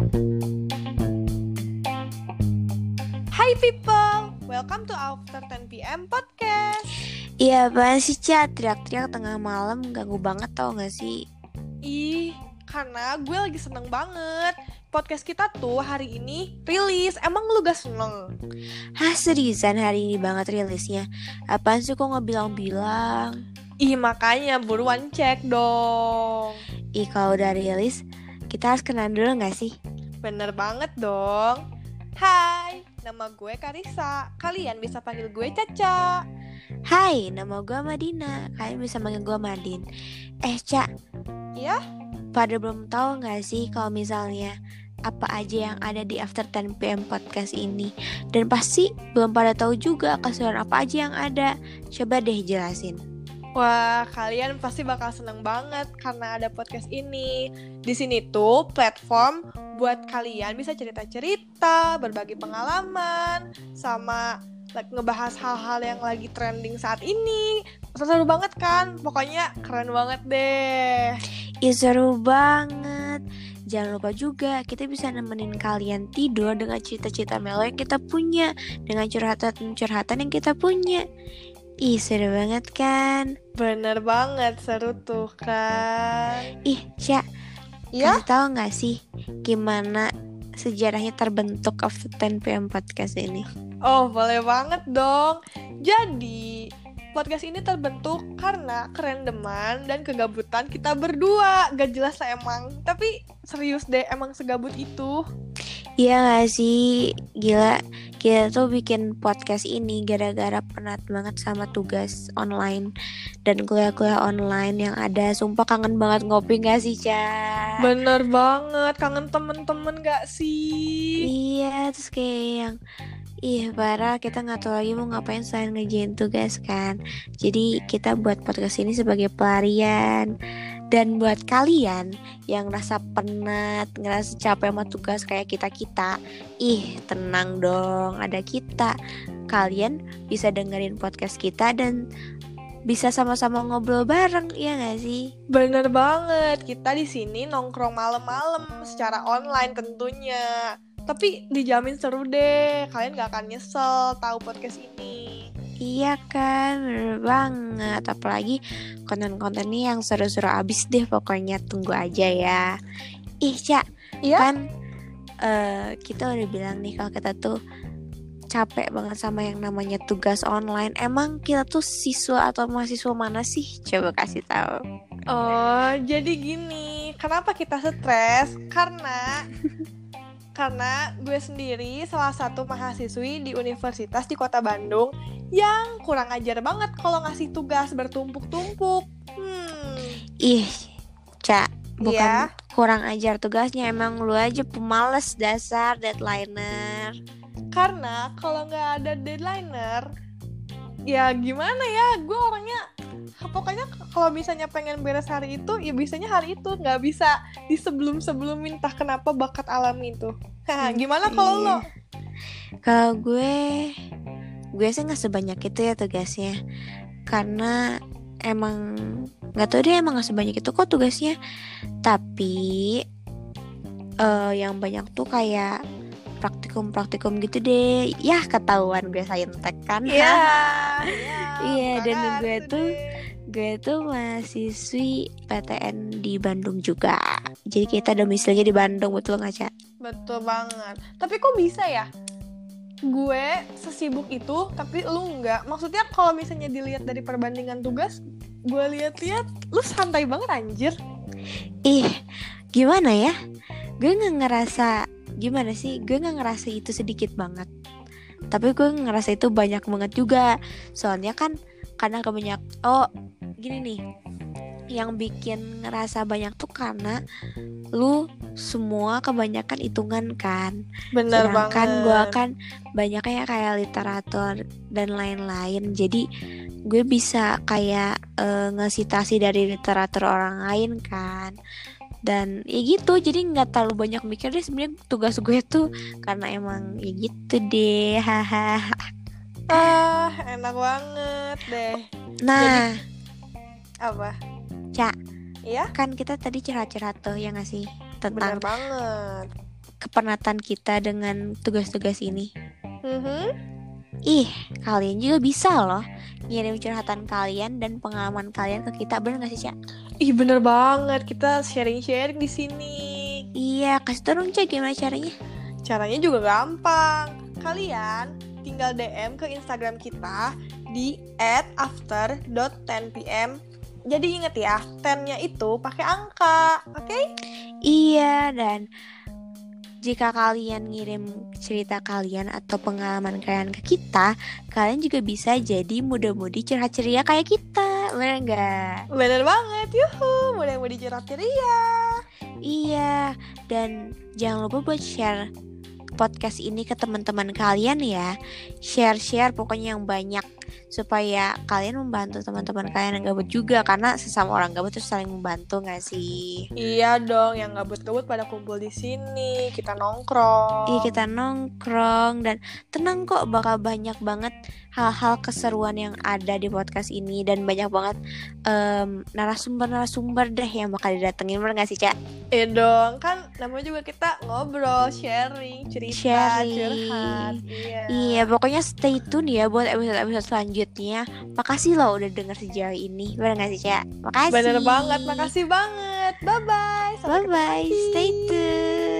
Hai people, welcome to After 10 PM podcast. Iya apaan sih Ca Teriak-teriak tengah malam Ganggu banget tau gak sih Ih, karena gue lagi seneng banget. Podcast kita tuh hari ini rilis. Emang lu gak seneng? Hah seriusan hari ini banget rilisnya Apaan sih kok gak bilang-bilang Ih, makanya buruan cek dong. Ih kalau udah rilis Kita harus kenalan dulu gak sih Bener banget dong. Hai, nama gue Karisa. Kalian bisa panggil gue Caca. Hai nama gue Madina Kalian bisa manggil gue Madin Eh Ca Iya? Pada belum tahu gak sih kalau misalnya apa aja yang ada di After 10 PM podcast ini Dan pasti belum pada tahu juga keseruan apa aja yang ada Coba deh jelasin Wah, kalian pasti bakal seneng banget karena ada podcast ini. Di sini tuh platform buat kalian bisa cerita-cerita, berbagi pengalaman, sama ngebahas hal-hal yang lagi trending saat ini. Seru banget kan? Pokoknya keren banget deh. Ih seru banget Jangan lupa juga kita bisa nemenin kalian tidur dengan cerita-cerita melo yang kita punya Dengan curhatan-curhatan yang kita punya Ih seru banget kan Bener banget, seru tuh kan. Ih Cia Ya? kasih tahu gak sih Gimana sejarahnya terbentuk of 10 PM podcast ini Oh, boleh banget dong. Jadi, podcast ini terbentuk karena kerendeman dan kegabutan kita berdua. Gak jelas lah emang, tapi serius deh emang segabut itu. Iya gak sih? Gila Kita tuh bikin podcast ini Gara-gara penat banget sama tugas online Dan kuliah-kuliah online yang ada. Sumpah kangen banget ngopi gak sih Ca? Bener banget, kangen temen-temen gak sih? Iya terus kayak yang Ih parah kita nggak tahu lagi mau ngapain selain ngerjain tugas kan? Jadi kita buat podcast ini sebagai pelarian Dan buat kalian yang ngerasa penat, ngerasa capek sama tugas kayak kita-kita Ih tenang dong ada kita Kalian bisa dengerin podcast kita dan bisa sama-sama ngobrol bareng Iya gak sih? Bener banget, kita di sini nongkrong malam-malam secara online tentunya. Tapi dijamin seru deh, kalian gak akan nyesel tahu podcast ini. Iya kan, bener banget. Apalagi konten-kontennya yang seru-seru abis deh pokoknya tunggu aja ya. Ih, Cak, Iya? kan eh, kita udah bilang nih kalau kita tuh capek banget sama yang namanya tugas online. Emang kita tuh siswa atau mahasiswa mana sih? Coba kasih tahu. Oh, jadi gini, kenapa kita stres? Karena karena gue sendiri salah satu mahasiswi di universitas di kota Bandung yang kurang ajar banget kalau ngasih tugas bertumpuk-tumpuk. Hmm, Ih, Cak, bukan Iya. kurang ajar tugasnya, emang lu aja pemalas dasar deadlineer. karena kalau nggak ada deadlineer, ya gimana ya? Gue orangnya pokoknya kalau misalnya pengen beres hari itu, ya bisanya hari itu nggak bisa di sebelum-sebelum entah kenapa bakat alami itu. Gimana kalau lo? Kalau gue, gue sih nggak sebanyak itu ya tugasnya, karena emang nggak tahu dia emang nggak sebanyak itu kok tugasnya. Tapi eh yang banyak tuh kayak praktikum-praktikum gitu deh. Ya ketahuan gue saintek kan. Iya, Iya, bukan dan gitu gue tuh- deh. Gue tuh mahasiswi PTN di Bandung juga. Jadi kita domisilinya di Bandung betul nggak Cak? Betul banget. Tapi kok bisa ya? Gue sesibuk itu, tapi lu nggak. Maksudnya kalau misalnya dilihat dari perbandingan tugas, gue lihat-lihat, lu santai banget anjir. Ih, gimana ya? Gue nggak ngerasa gimana sih? Gue nggak ngerasa itu sedikit banget. Tapi gue ngerasa itu banyak banget juga. Soalnya kan karena kebanyak oh gini nih. Yang bikin ngerasa banyak tuh karena lu semua kebanyakan hitungan kan. Bener Sedangkan gue kan banyaknya kayak literatur dan lain-lain. Jadi gue bisa kayak eh, ngesitasi dari literatur orang lain kan. Dan ya gitu, jadi nggak terlalu banyak mikir deh sebenarnya tugas gue tuh karena emang ya gitu deh, haha. Ah, enak banget deh. Nah, Apa? Cak, Iya? kan kita tadi curhat-curhat tuh ya nggak sih Bener tentang banget. kepenatan kita dengan tugas-tugas ini. Mhm. Ih, kalian juga bisa loh ngirim curhatan kalian dan pengalaman kalian ke kita, bener gak sih, Cak? Ih bener banget, kita sharing-sharing di sini. Iya, kasih tau dong, Cak, gimana caranya? Caranya juga gampang. Kalian tinggal DM ke Instagram kita di @after.10pm. Jadi inget ya, 10-nya itu pakai angka, oke? Iya, dan jika kalian ngirim cerita kalian atau pengalaman kalian ke kita, kalian juga bisa jadi muda-mudi curhat ceria kayak kita, bener nggak? Bener banget, yuhu, mudah-mudahan curhat ceria. Iya, dan jangan lupa buat share podcast ini ke teman-teman kalian ya. Share-share pokoknya yang banyak supaya kalian membantu teman-teman kalian yang gabut juga karena sesama orang gabut tuh saling membantu gak sih? Iya dong, yang gabut-gabut pada kumpul di sini, kita nongkrong. Iya kita nongkrong dan tenang kok bakal banyak banget hal-hal keseruan yang ada di podcast ini dan banyak banget em, narasumber-narasumber deh yang bakal didatengin bener gak sih Cak? Eh dong, kan namanya juga kita ngobrol, sharing, cerita, Sharing. curhat. Iya. Iya pokoknya stay tune ya buat episode-episode selanjutnya Makasih loh udah denger sejauh ini Bener gak sih Cak? Makasih Bener banget, makasih banget. Bye-bye. Bye-bye, stay tune